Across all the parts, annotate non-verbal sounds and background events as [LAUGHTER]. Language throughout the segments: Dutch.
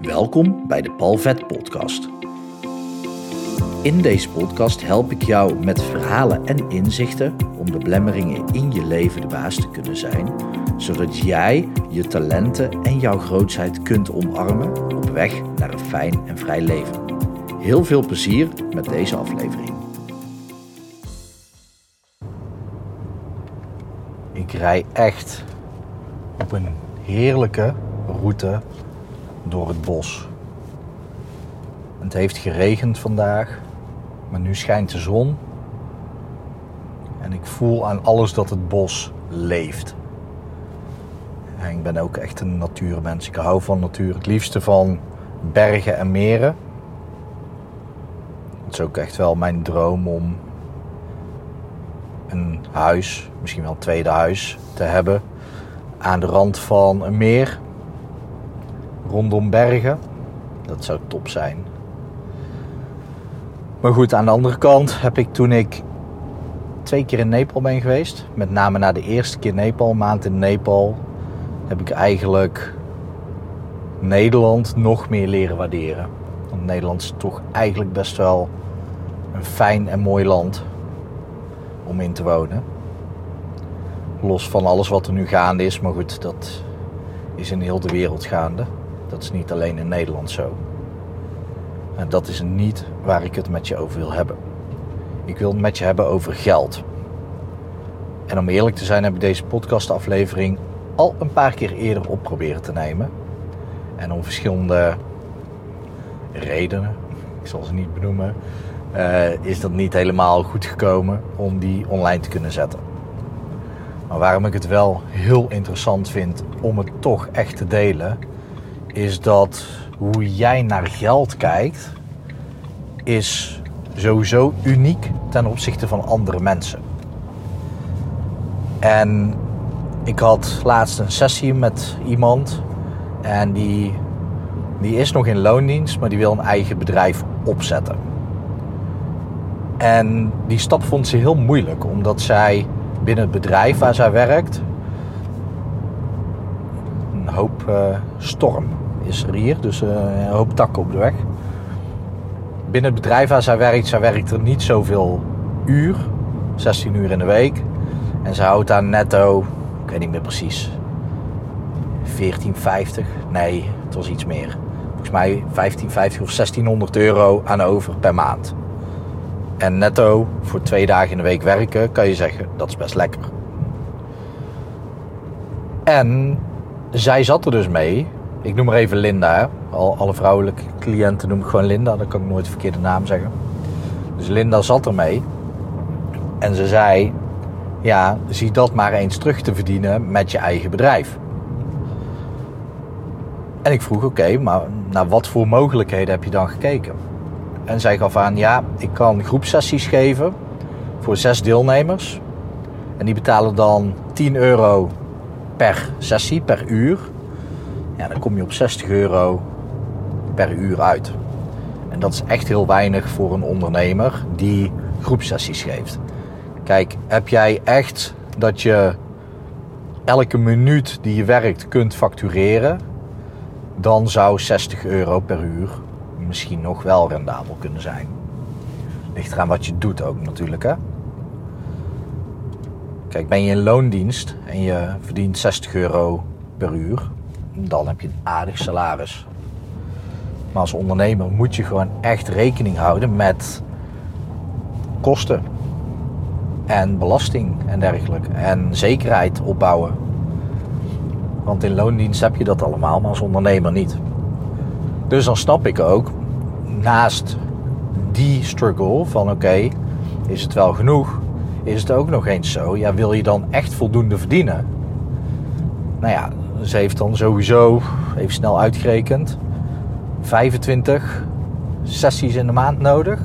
Welkom bij de Palvet Podcast. In deze podcast help ik jou met verhalen en inzichten om de blemmeringen in je leven de baas te kunnen zijn, zodat jij je talenten en jouw grootheid kunt omarmen op weg naar een fijn en vrij leven. Heel veel plezier met deze aflevering. Ik rij echt op een heerlijke route door het bos. Het heeft geregend vandaag, maar nu schijnt de zon. En ik voel aan alles dat het bos leeft. En ik ben ook echt een natuurmens. Ik hou van natuur. Het liefste van bergen en meren. Het is ook echt wel mijn droom om een huis, misschien wel een tweede huis, te hebben aan de rand van een meer rondom bergen. Dat zou top zijn. Maar goed, aan de andere kant heb ik toen ik twee keer in Nepal ben geweest, met name na de eerste keer Nepal, maand in Nepal, heb ik eigenlijk Nederland nog meer leren waarderen. Want Nederland is toch eigenlijk best wel een fijn en mooi land om in te wonen. Los van alles wat er nu gaande is, maar goed, dat is in heel de wereld gaande. Dat is niet alleen in Nederland zo. En dat is niet waar ik het met je over wil hebben. Ik wil het met je hebben over geld. En om eerlijk te zijn heb ik deze podcastaflevering al een paar keer eerder op proberen te nemen. En om verschillende redenen, ik zal ze niet benoemen, uh, is dat niet helemaal goed gekomen om die online te kunnen zetten. Maar waarom ik het wel heel interessant vind om het toch echt te delen, is dat hoe jij naar geld kijkt, is sowieso uniek ten opzichte van andere mensen. En ik had laatst een sessie met iemand en die, die is nog in loondienst, maar die wil een eigen bedrijf opzetten. En die stap vond ze heel moeilijk, omdat zij binnen het bedrijf waar zij werkt een hoop uh, storm is er hier, dus uh, een hoop takken op de weg. Binnen het bedrijf waar zij werkt, zij werkt er niet zoveel uur, 16 uur in de week. En ze houdt daar netto, ik weet niet meer precies, 1450. Nee, het was iets meer. Volgens mij 1550 of 1600 euro aan over per maand. En netto voor twee dagen in de week werken, kan je zeggen, dat is best lekker. En zij zat er dus mee. Ik noem maar even Linda. Al, alle vrouwelijke cliënten noem ik gewoon Linda. Dan kan ik nooit de verkeerde naam zeggen. Dus Linda zat er mee. En ze zei: Ja, zie dat maar eens terug te verdienen met je eigen bedrijf. En ik vroeg: Oké, maar naar wat voor mogelijkheden heb je dan gekeken? En zij gaf aan: Ja, ik kan groepsessies geven voor zes deelnemers. En die betalen dan 10 euro per sessie, per uur. Ja, dan kom je op 60 euro per uur uit. En dat is echt heel weinig voor een ondernemer die groepsessies geeft. Kijk, heb jij echt dat je elke minuut die je werkt kunt factureren, dan zou 60 euro per uur misschien nog wel rendabel kunnen zijn. Ligt eraan wat je doet ook natuurlijk, hè? Kijk, ben je in loondienst en je verdient 60 euro per uur, dan heb je een aardig salaris. Maar als ondernemer moet je gewoon echt rekening houden met kosten en belasting en dergelijke. En zekerheid opbouwen. Want in loondienst heb je dat allemaal, maar als ondernemer niet. Dus dan snap ik ook, naast die struggle van oké, is het wel genoeg? Is het ook nog eens zo, ja, wil je dan echt voldoende verdienen? Nou ja, ze heeft dan sowieso, even snel uitgerekend, 25 sessies in de maand nodig.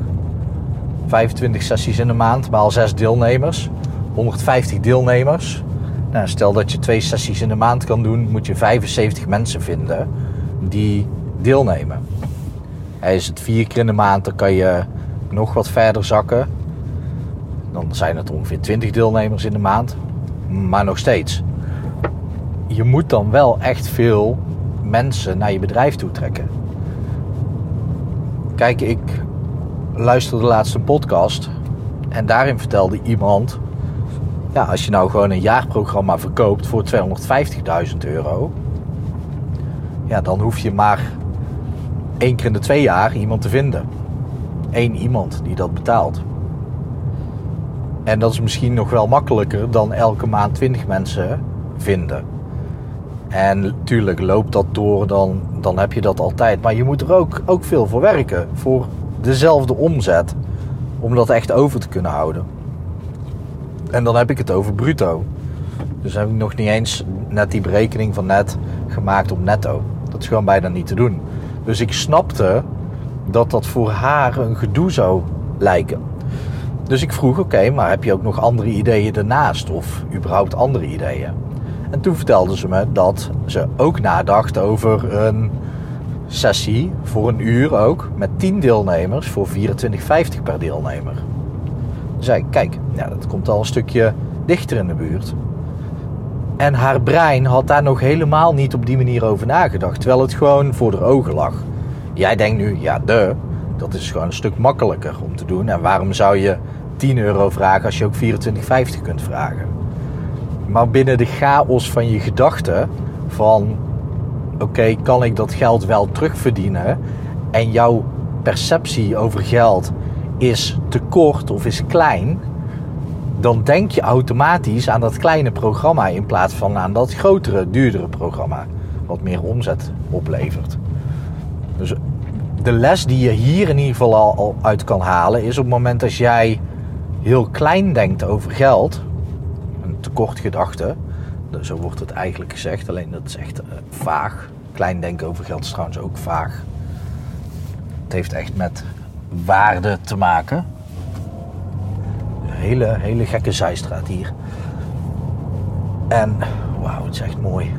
25 sessies in de maand, maar al 6 deelnemers. 150 deelnemers. Nou, stel dat je twee sessies in de maand kan doen, moet je 75 mensen vinden die deelnemen. Is het vier keer in de maand, dan kan je nog wat verder zakken. Dan zijn het ongeveer 20 deelnemers in de maand. Maar nog steeds je moet dan wel echt veel mensen naar je bedrijf toe trekken. Kijk, ik luisterde de laatste podcast en daarin vertelde iemand... Ja, als je nou gewoon een jaarprogramma verkoopt voor 250.000 euro... Ja, dan hoef je maar één keer in de twee jaar iemand te vinden. Eén iemand die dat betaalt. En dat is misschien nog wel makkelijker dan elke maand 20 mensen vinden. En natuurlijk loopt dat door, dan, dan heb je dat altijd. Maar je moet er ook, ook veel voor werken. Voor dezelfde omzet. Om dat echt over te kunnen houden. En dan heb ik het over bruto. Dus heb ik nog niet eens net die berekening van net gemaakt op netto. Dat is gewoon bijna niet te doen. Dus ik snapte dat dat voor haar een gedoe zou lijken. Dus ik vroeg: oké, maar heb je ook nog andere ideeën ernaast? Of überhaupt andere ideeën? En toen vertelde ze me dat ze ook nadacht over een sessie voor een uur ook met 10 deelnemers voor 24,50 per deelnemer. Toen zei ik: kijk, ja, dat komt al een stukje dichter in de buurt. En haar brein had daar nog helemaal niet op die manier over nagedacht. Terwijl het gewoon voor de ogen lag. Jij denkt nu, ja, de, dat is gewoon een stuk makkelijker om te doen. En waarom zou je 10 euro vragen als je ook 24,50 kunt vragen? Maar binnen de chaos van je gedachten van... Oké, kan ik dat geld wel terugverdienen? En jouw perceptie over geld is te kort of is klein dan denk je automatisch aan dat kleine programma in plaats van aan dat grotere, duurdere programma. Wat meer omzet oplevert. Dus de les die je hier in ieder geval al uit kan halen is op het moment dat jij heel klein denkt over geld, een tekortgedachte, zo wordt het eigenlijk gezegd, alleen dat is echt uh, vaag. Klein denken over geld is trouwens ook vaag. Het heeft echt met waarde te maken hele, hele gekke zijstraat hier. En wauw, het is echt mooi.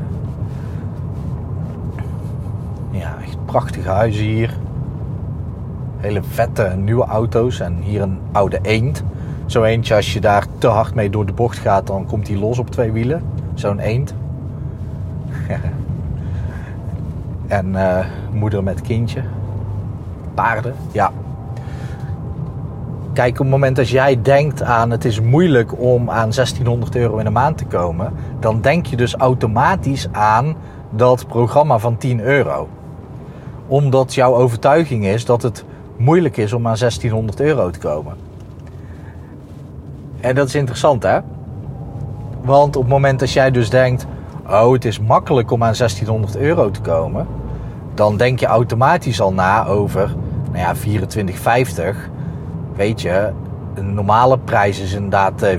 Ja, echt prachtige huizen hier. Hele vette nieuwe auto's en hier een oude eend. Zo eentje, als je daar te hard mee door de bocht gaat, dan komt hij los op twee wielen. Zo'n eend. [LAUGHS] en uh, moeder met kindje. Paarden, ja, Kijk, op het moment dat jij denkt aan het is moeilijk om aan 1600 euro in de maand te komen, dan denk je dus automatisch aan dat programma van 10 euro. Omdat jouw overtuiging is dat het moeilijk is om aan 1600 euro te komen. En dat is interessant hè? Want op het moment dat jij dus denkt, oh het is makkelijk om aan 1600 euro te komen, dan denk je automatisch al na over, nou ja, 24,50 weet je, een normale prijs is inderdaad 24,50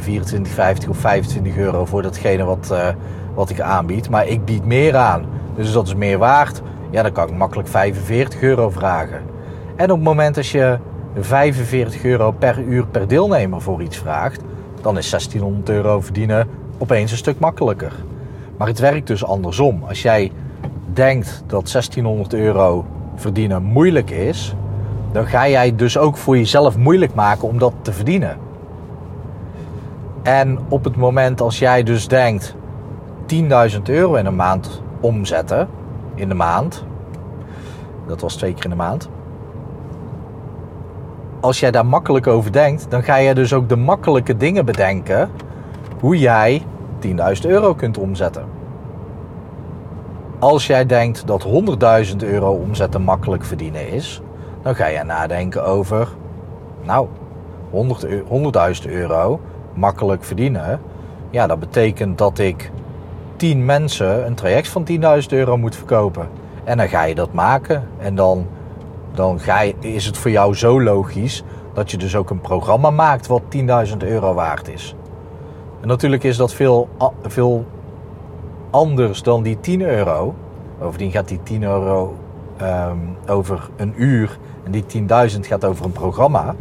eh, of 25 euro voor datgene wat, uh, wat ik aanbied. Maar ik bied meer aan. Dus dat is meer waard. Ja, dan kan ik makkelijk 45 euro vragen. En op het moment dat je 45 euro per uur per deelnemer voor iets vraagt, dan is 1600 euro verdienen opeens een stuk makkelijker. Maar het werkt dus andersom. Als jij denkt dat 1600 euro verdienen moeilijk is, dan ga jij dus ook voor jezelf moeilijk maken om dat te verdienen. En op het moment als jij dus denkt 10.000 euro in een maand omzetten, in de maand, dat was twee keer in de maand. Als jij daar makkelijk over denkt, dan ga je dus ook de makkelijke dingen bedenken hoe jij 10.000 euro kunt omzetten. Als jij denkt dat 100.000 euro omzetten makkelijk verdienen is, dan ga je nadenken over, nou, 100.000 euro makkelijk verdienen. Ja, dat betekent dat ik 10 mensen een traject van 10.000 euro moet verkopen. En dan ga je dat maken. En dan, dan ga je, is het voor jou zo logisch dat je dus ook een programma maakt wat 10.000 euro waard is. En natuurlijk is dat veel, veel anders dan die 10 euro. Bovendien gaat die 10 euro um, over een uur en die 10.000 gaat over een programma.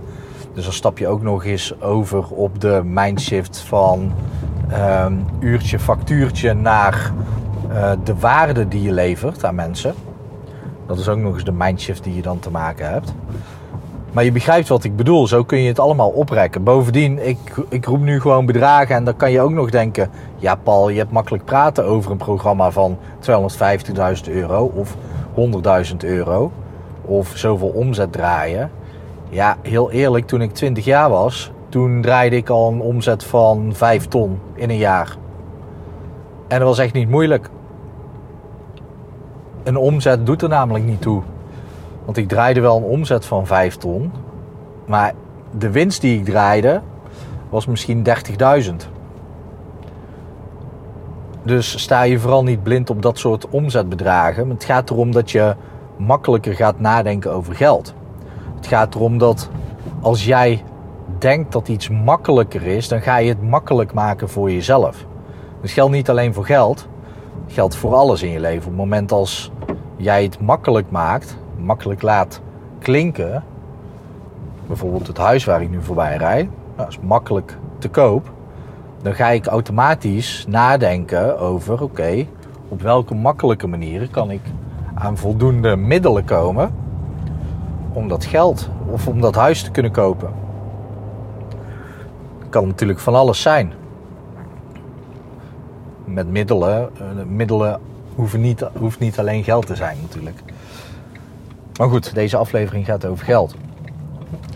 Dus dan stap je ook nog eens over op de mindshift van um, uurtje, factuurtje naar uh, de waarde die je levert aan mensen. Dat is ook nog eens de mindshift die je dan te maken hebt. Maar je begrijpt wat ik bedoel. Zo kun je het allemaal oprekken. Bovendien, ik, ik roep nu gewoon bedragen. En dan kan je ook nog denken... Ja, Paul, je hebt makkelijk praten over een programma van 250.000 euro of 100.000 euro. of zoveel omzet draaien. Ja, heel eerlijk, toen ik 20 jaar was, toen draaide ik al een omzet van 5 ton in een jaar. En dat was echt niet moeilijk. Een omzet doet er namelijk niet toe. Want ik draaide wel een omzet van 5 ton. Maar de winst die ik draaide was misschien 30.000. Dus sta je vooral niet blind op dat soort omzetbedragen. Het gaat erom dat je makkelijker gaat nadenken over geld. Het gaat erom dat als jij denkt dat iets makkelijker is, dan ga je het makkelijk maken voor jezelf. Dus geldt niet alleen voor geld, geldt voor alles in je leven. Op het moment als jij het makkelijk maakt, makkelijk laat klinken, bijvoorbeeld het huis waar ik nu voorbij rijd, dat is makkelijk te koop, dan ga ik automatisch nadenken over: oké, op welke makkelijke manieren kan ik aan voldoende middelen komen om dat geld of om dat huis te kunnen kopen. Kan natuurlijk van alles zijn. Met middelen, eh, middelen hoeven niet, hoeft niet alleen geld te zijn natuurlijk. Maar goed, deze aflevering gaat over geld.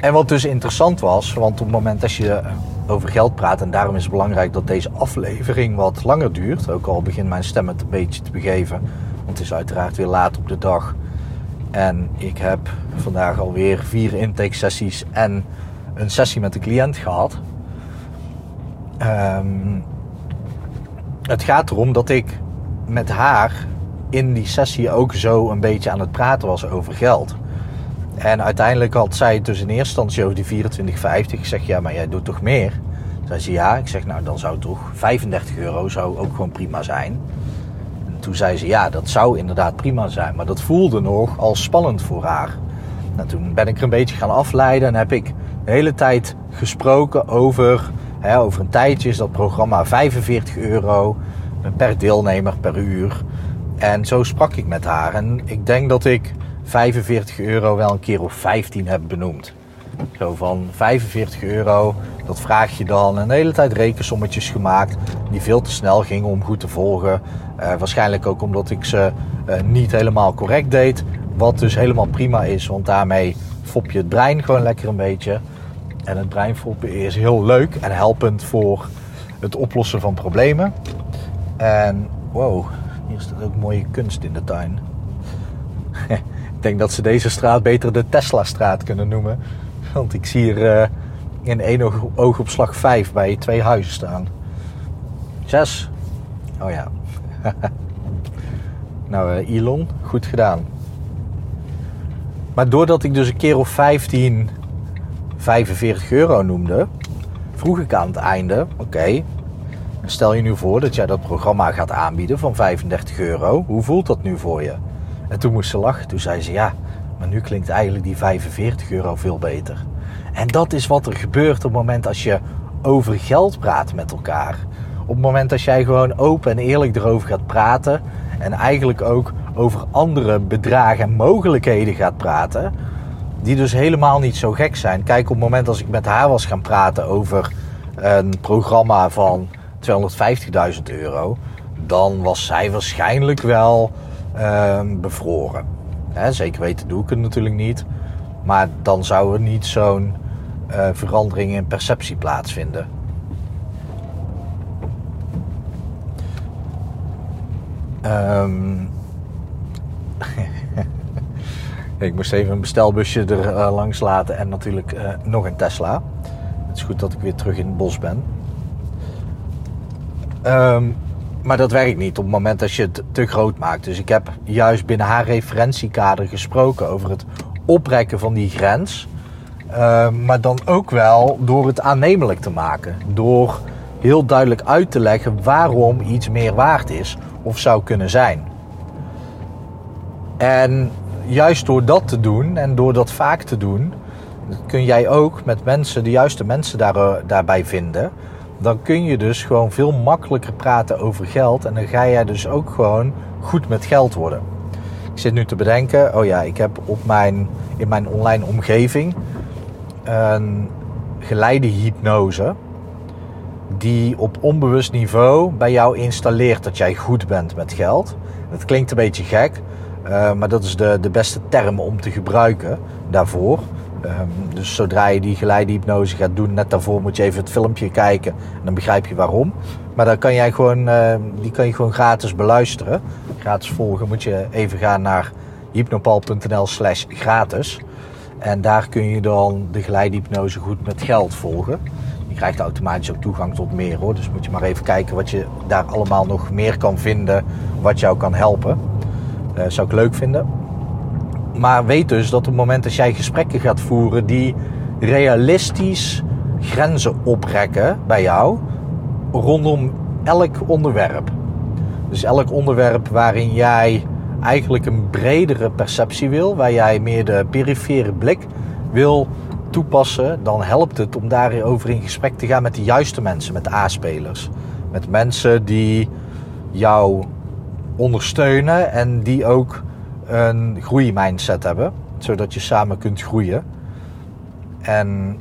En wat dus interessant was, want op het moment dat je over geld praat, en daarom is het belangrijk dat deze aflevering wat langer duurt, ook al begint mijn stem het een beetje te begeven, want het is uiteraard weer laat op de dag. En ik heb vandaag alweer vier intake sessies en een sessie met de cliënt gehad. Um, het gaat erom dat ik met haar in die sessie ook zo een beetje aan het praten was over geld. En uiteindelijk had zij dus in eerste instantie over die 24,50. Ik zeg, ja, maar jij doet toch meer? Zij zei, ja. Ik zeg, nou, dan zou toch 35 euro zou ook gewoon prima zijn. En toen zei ze, ja, dat zou inderdaad prima zijn. Maar dat voelde nog als spannend voor haar. Nou, toen ben ik er een beetje gaan afleiden en heb ik de hele tijd gesproken over... Hè, over een tijdje is dat programma 45 euro per deelnemer per uur. En zo sprak ik met haar. En ik denk dat ik 45 euro wel een keer of 15 heb benoemd. Zo van 45 euro, dat vraag je dan. En hele tijd rekensommetjes gemaakt die veel te snel gingen om goed te volgen. Uh, waarschijnlijk ook omdat ik ze uh, niet helemaal correct deed. Wat dus helemaal prima is, want daarmee fop je het brein gewoon lekker een beetje. En het breinfoppen is heel leuk en helpend voor het oplossen van problemen. En wow, hier staat ook mooie kunst in de tuin. [LAUGHS] ik denk dat ze deze straat beter de Tesla-straat kunnen noemen. Want ik zie hier uh, in één oogopslag vijf bij twee huizen staan. Zes. Oh ja. [LAUGHS] nou, uh, Elon, goed gedaan. Maar doordat ik dus een keer of 15 45 euro noemde, vroeg ik aan het einde: oké, Stel je nu voor dat jij dat programma gaat aanbieden van 35 euro. Hoe voelt dat nu voor je? En toen moest ze lachen. Toen zei ze ja, maar nu klinkt eigenlijk die 45 euro veel beter. En dat is wat er gebeurt op het moment als je over geld praat met elkaar. Op het moment dat jij gewoon open en eerlijk erover gaat praten. En eigenlijk ook over andere bedragen en mogelijkheden gaat praten. Die dus helemaal niet zo gek zijn. Kijk, op het moment als ik met haar was gaan praten over een programma van 250.000 euro, dan was zij waarschijnlijk wel uh, bevroren. Hè, zeker weten doe ik het natuurlijk niet. Maar dan zou er niet zo'n uh, verandering in perceptie plaatsvinden. Um, [LAUGHS] ik moest even een bestelbusje er uh, langs laten en natuurlijk uh, nog een Tesla. Het is goed dat ik weer terug in het bos ben. Um, maar dat werkt niet op het moment dat je het te groot maakt. Dus ik heb juist binnen haar referentiekader gesproken over het oprekken van die grens. Uh, maar dan ook wel door het aannemelijk te maken. Door heel duidelijk uit te leggen waarom iets meer waard is of zou kunnen zijn. En juist door dat te doen en door dat vaak te doen, kun jij ook met mensen, de juiste mensen daar, eh, daarbij vinden dan kun je dus gewoon veel makkelijker praten over geld. En dan ga jij dus ook gewoon goed met geld worden. Ik zit nu te bedenken, oh ja, ik heb op mijn, in mijn online omgeving een geleide hypnose. Die op onbewust niveau bij jou installeert dat jij goed bent met geld. Dat klinkt een beetje gek. Eh, maar dat is de, de beste term om te gebruiken daarvoor. Ehm, dus zodra je die geleidehypnose gaat doen, net daarvoor moet je even het filmpje kijken. En dan begrijp je waarom. Maar dan kan jij gewoon, uh, die kan je gewoon gratis beluisteren. Gratis volgen moet je even gaan naar hypnopal.nl slash gratis. En daar kun je dan de geleidehypnose goed met geld volgen. Je krijgt automatisch ook toegang tot meer hoor. Dus moet je maar even kijken wat je daar allemaal nog meer kan vinden. Wat jou kan helpen. Uh, zou ik leuk vinden. Maar weet dus dat op het moment dat jij gesprekken gaat voeren die realistisch grenzen oprekken bij jou rondom elk onderwerp. Dus elk onderwerp waarin jij eigenlijk een bredere perceptie wil, waar jij meer de perifere blik wil toepassen, dan helpt het om daarover in gesprek te gaan met de juiste mensen, met A-spelers. Met mensen die jou ondersteunen en die ook een groeimindset hebben, zodat je samen kunt groeien. En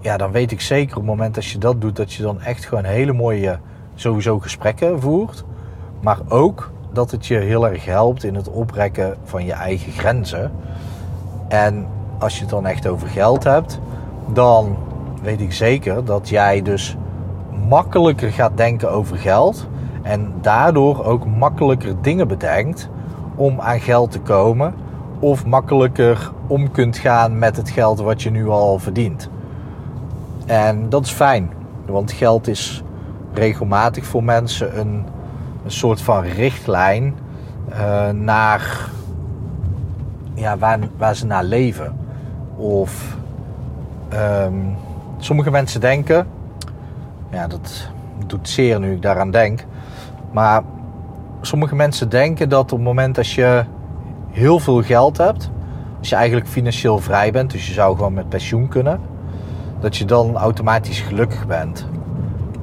ja, dan weet ik zeker op het moment dat je dat doet, dat je dan echt gewoon hele mooie sowieso gesprekken voert. Maar ook dat het je heel erg helpt in het oprekken van je eigen grenzen. En als je het dan echt over geld hebt, dan weet ik zeker dat jij dus makkelijker gaat denken over geld. En daardoor ook makkelijker dingen bedenkt om aan geld te komen. Of makkelijker om kunt gaan met het geld wat je nu al verdient. En dat is fijn, want geld is regelmatig voor mensen een, een soort van richtlijn uh, naar ja, waar, waar ze naar leven. Of um, sommige mensen denken, ja, dat doet zeer nu ik daaraan denk, maar sommige mensen denken dat op het moment dat je heel veel geld hebt, als je eigenlijk financieel vrij bent, dus je zou gewoon met pensioen kunnen, dat je dan automatisch gelukkig bent.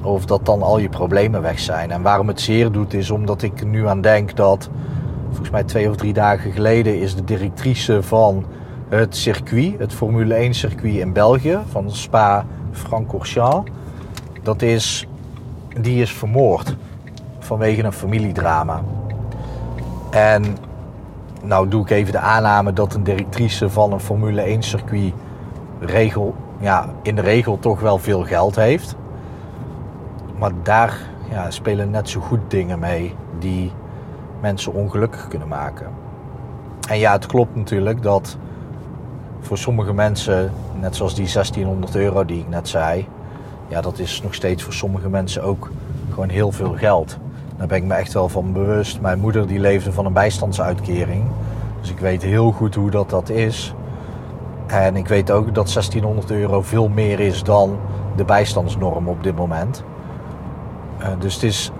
Of dat dan al je problemen weg zijn. En waarom het zeer doet is omdat ik nu aan denk dat, volgens mij twee of drie dagen geleden, is de directrice van het circuit, het Formule 1 circuit in België, van Spa-Francorchamps, dat is, die is vermoord vanwege een familiedrama. En nou doe ik even de aanname dat een directrice van een Formule 1 circuit regel, ja, in de regel toch wel veel geld heeft. Maar daar ja, spelen net zo goed dingen mee die mensen ongelukkig kunnen maken. En ja, het klopt natuurlijk dat voor sommige mensen, net zoals die 1600 euro die ik net zei, ja, dat is nog steeds voor sommige mensen ook gewoon heel veel geld. Daar ben ik me echt wel van bewust. Mijn moeder die leefde van een bijstandsuitkering. Dus ik weet heel goed hoe dat, dat is. En ik weet ook dat 1600 euro veel meer is dan de bijstandsnorm op dit moment. Uh, dus is,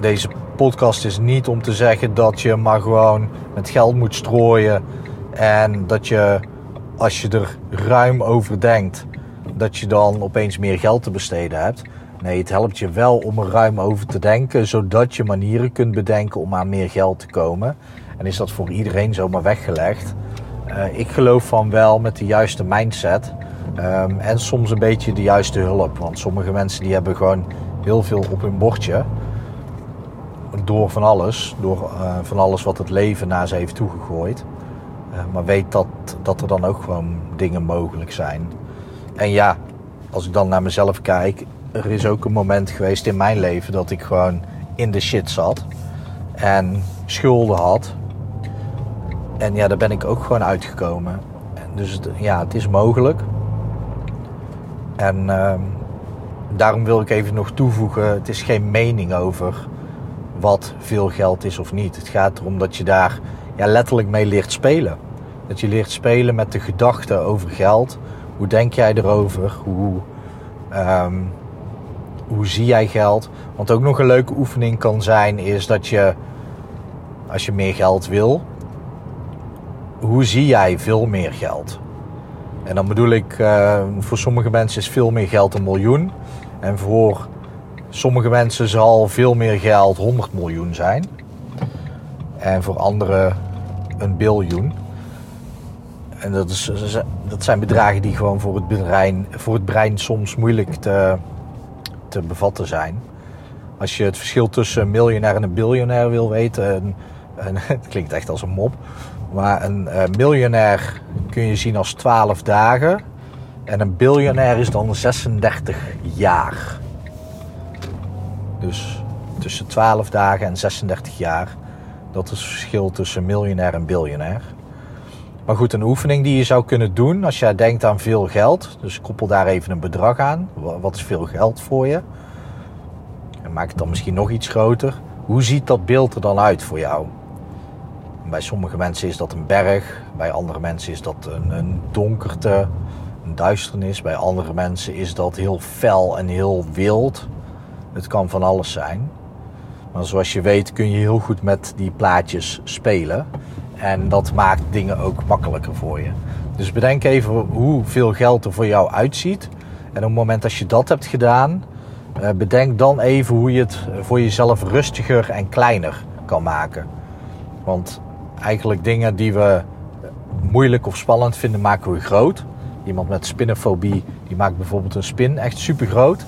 deze podcast is niet om te zeggen dat je maar gewoon met geld moet strooien. En dat je, als je er ruim over denkt, dat je dan opeens meer geld te besteden hebt. Nee, het helpt je wel om er ruim over te denken, zodat je manieren kunt bedenken om aan meer geld te komen. En is dat voor iedereen zomaar weggelegd? Uh, ik geloof van wel met de juiste mindset um, en soms een beetje de juiste hulp. Want sommige mensen die hebben gewoon heel veel op hun bordje. Door van alles, door uh, van alles wat het leven naar ze heeft toegegooid. Uh, maar weet dat, dat er dan ook gewoon dingen mogelijk zijn. En ja, als ik dan naar mezelf kijk, er is ook een moment geweest in mijn leven dat ik gewoon in de shit zat. En schulden had. En ja, daar ben ik ook gewoon uitgekomen. Dus ja, het is mogelijk. En uh, daarom wil ik even nog toevoegen: het is geen mening over wat veel geld is of niet. Het gaat erom dat je daar ja, letterlijk mee leert spelen. Dat je leert spelen met de gedachten over geld. Hoe denk jij erover? Hoe, um, hoe zie jij geld? Want ook nog een leuke oefening kan zijn, is dat je, als je meer geld wil, hoe zie jij veel meer geld? En dan bedoel ik, uh, voor sommige mensen is veel meer geld een miljoen. En voor sommige mensen zal veel meer geld 100 miljoen zijn. En voor anderen een biljoen. En dat, is, dat zijn bedragen die gewoon voor het, brein, voor het brein soms moeilijk te, te bevatten zijn. Als je het verschil tussen een miljonair en een biljonair wil weten, een En, [LAUGHS] het klinkt echt als een mop. Maar een uh, miljonair kun je zien als 12 dagen. En een biljonair is dan 36 jaar. Dus tussen 12 dagen en 36 jaar. Dat is het verschil tussen miljonair en biljonair. Maar goed, een oefening die je zou kunnen doen als jij denkt aan veel geld. Dus koppel daar even een bedrag aan. Wat is veel geld voor je? En maak het dan misschien nog iets groter. Hoe ziet dat beeld er dan uit voor jou? Bij sommige mensen is dat een berg. Bij andere mensen is dat een, een donkerte, een duisternis. Bij andere mensen is dat heel fel en heel wild. Het kan van alles zijn. Maar zoals je weet kun je heel goed met die plaatjes spelen. En dat maakt dingen ook makkelijker voor je. Dus bedenk even hoeveel geld er voor jou uitziet. En op het moment dat je dat hebt gedaan, eh, bedenk dan even hoe je het voor jezelf rustiger en kleiner kan maken. Want eigenlijk dingen die we moeilijk of spannend vinden, maken we groot. Iemand met spinnenfobie, die maakt bijvoorbeeld een spin echt super groot.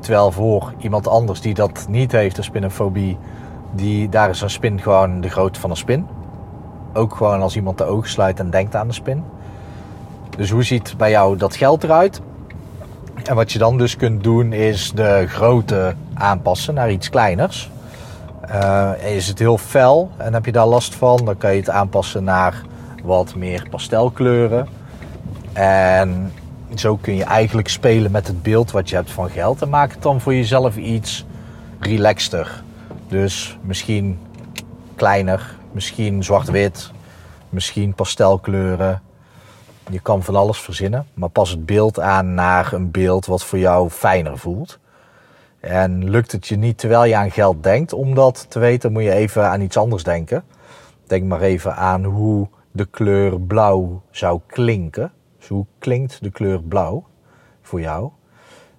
Terwijl voor iemand anders die dat niet heeft, een spinnenfobie, die, daar is een spin gewoon de grootte van een spin. Ook gewoon als iemand de ogen sluit en denkt aan de spin. Dus hoe ziet bij jou dat geld eruit? En wat je dan dus kunt doen is de grootte aanpassen naar iets kleiners. Uh, is het heel fel en heb je daar last van, dan kan je het aanpassen naar wat meer pastelkleuren. En zo kun je eigenlijk spelen met het beeld wat je hebt van geld en maak het dan voor jezelf iets relaxter. Dus misschien kleiner, misschien zwart-wit, misschien pastelkleuren. Je kan van alles verzinnen, maar pas het beeld aan naar een beeld wat voor jou fijner voelt. En lukt het je niet terwijl je aan geld denkt, om dat te weten moet je even aan iets anders denken. Denk maar even aan hoe de kleur blauw zou klinken. Dus hoe klinkt de kleur blauw voor jou?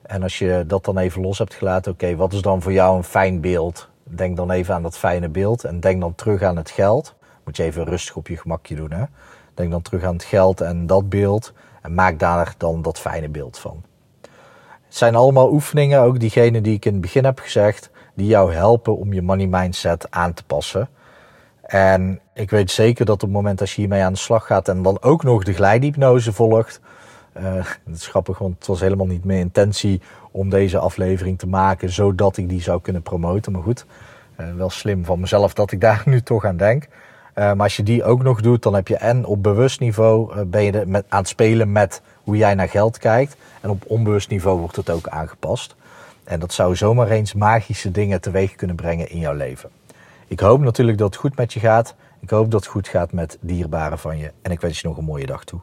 En als je dat dan even los hebt gelaten, oké, wat is dan voor jou een fijn beeld? Denk dan even aan dat fijne beeld en denk dan terug aan het geld. Moet je even rustig op je gemakje doen, hè? Denk dan terug aan het geld en dat beeld en maak daar dan dat fijne beeld van. Het zijn allemaal oefeningen, ook diegene die ik in het begin heb gezegd, die jou helpen om je money mindset aan te passen. En ik weet zeker dat op het moment dat je hiermee aan de slag gaat en dan ook nog de glijhypnose volgt. Uh, het is grappig, want het was helemaal niet mijn intentie om deze aflevering te maken zodat ik die zou kunnen promoten. Maar goed, uh, wel slim van mezelf dat ik daar [LAUGHS] nu toch aan denk. Uh, maar als je die ook nog doet, dan heb je en op bewust niveau ben je aan het spelen met hoe jij naar geld kijkt. En op onbewust niveau wordt het ook aangepast. En dat zou zomaar eens magische dingen teweeg kunnen brengen in jouw leven. Ik hoop natuurlijk dat het goed met je gaat. Ik hoop dat het goed gaat met dierbaren van je. En ik wens je nog een mooie dag toe.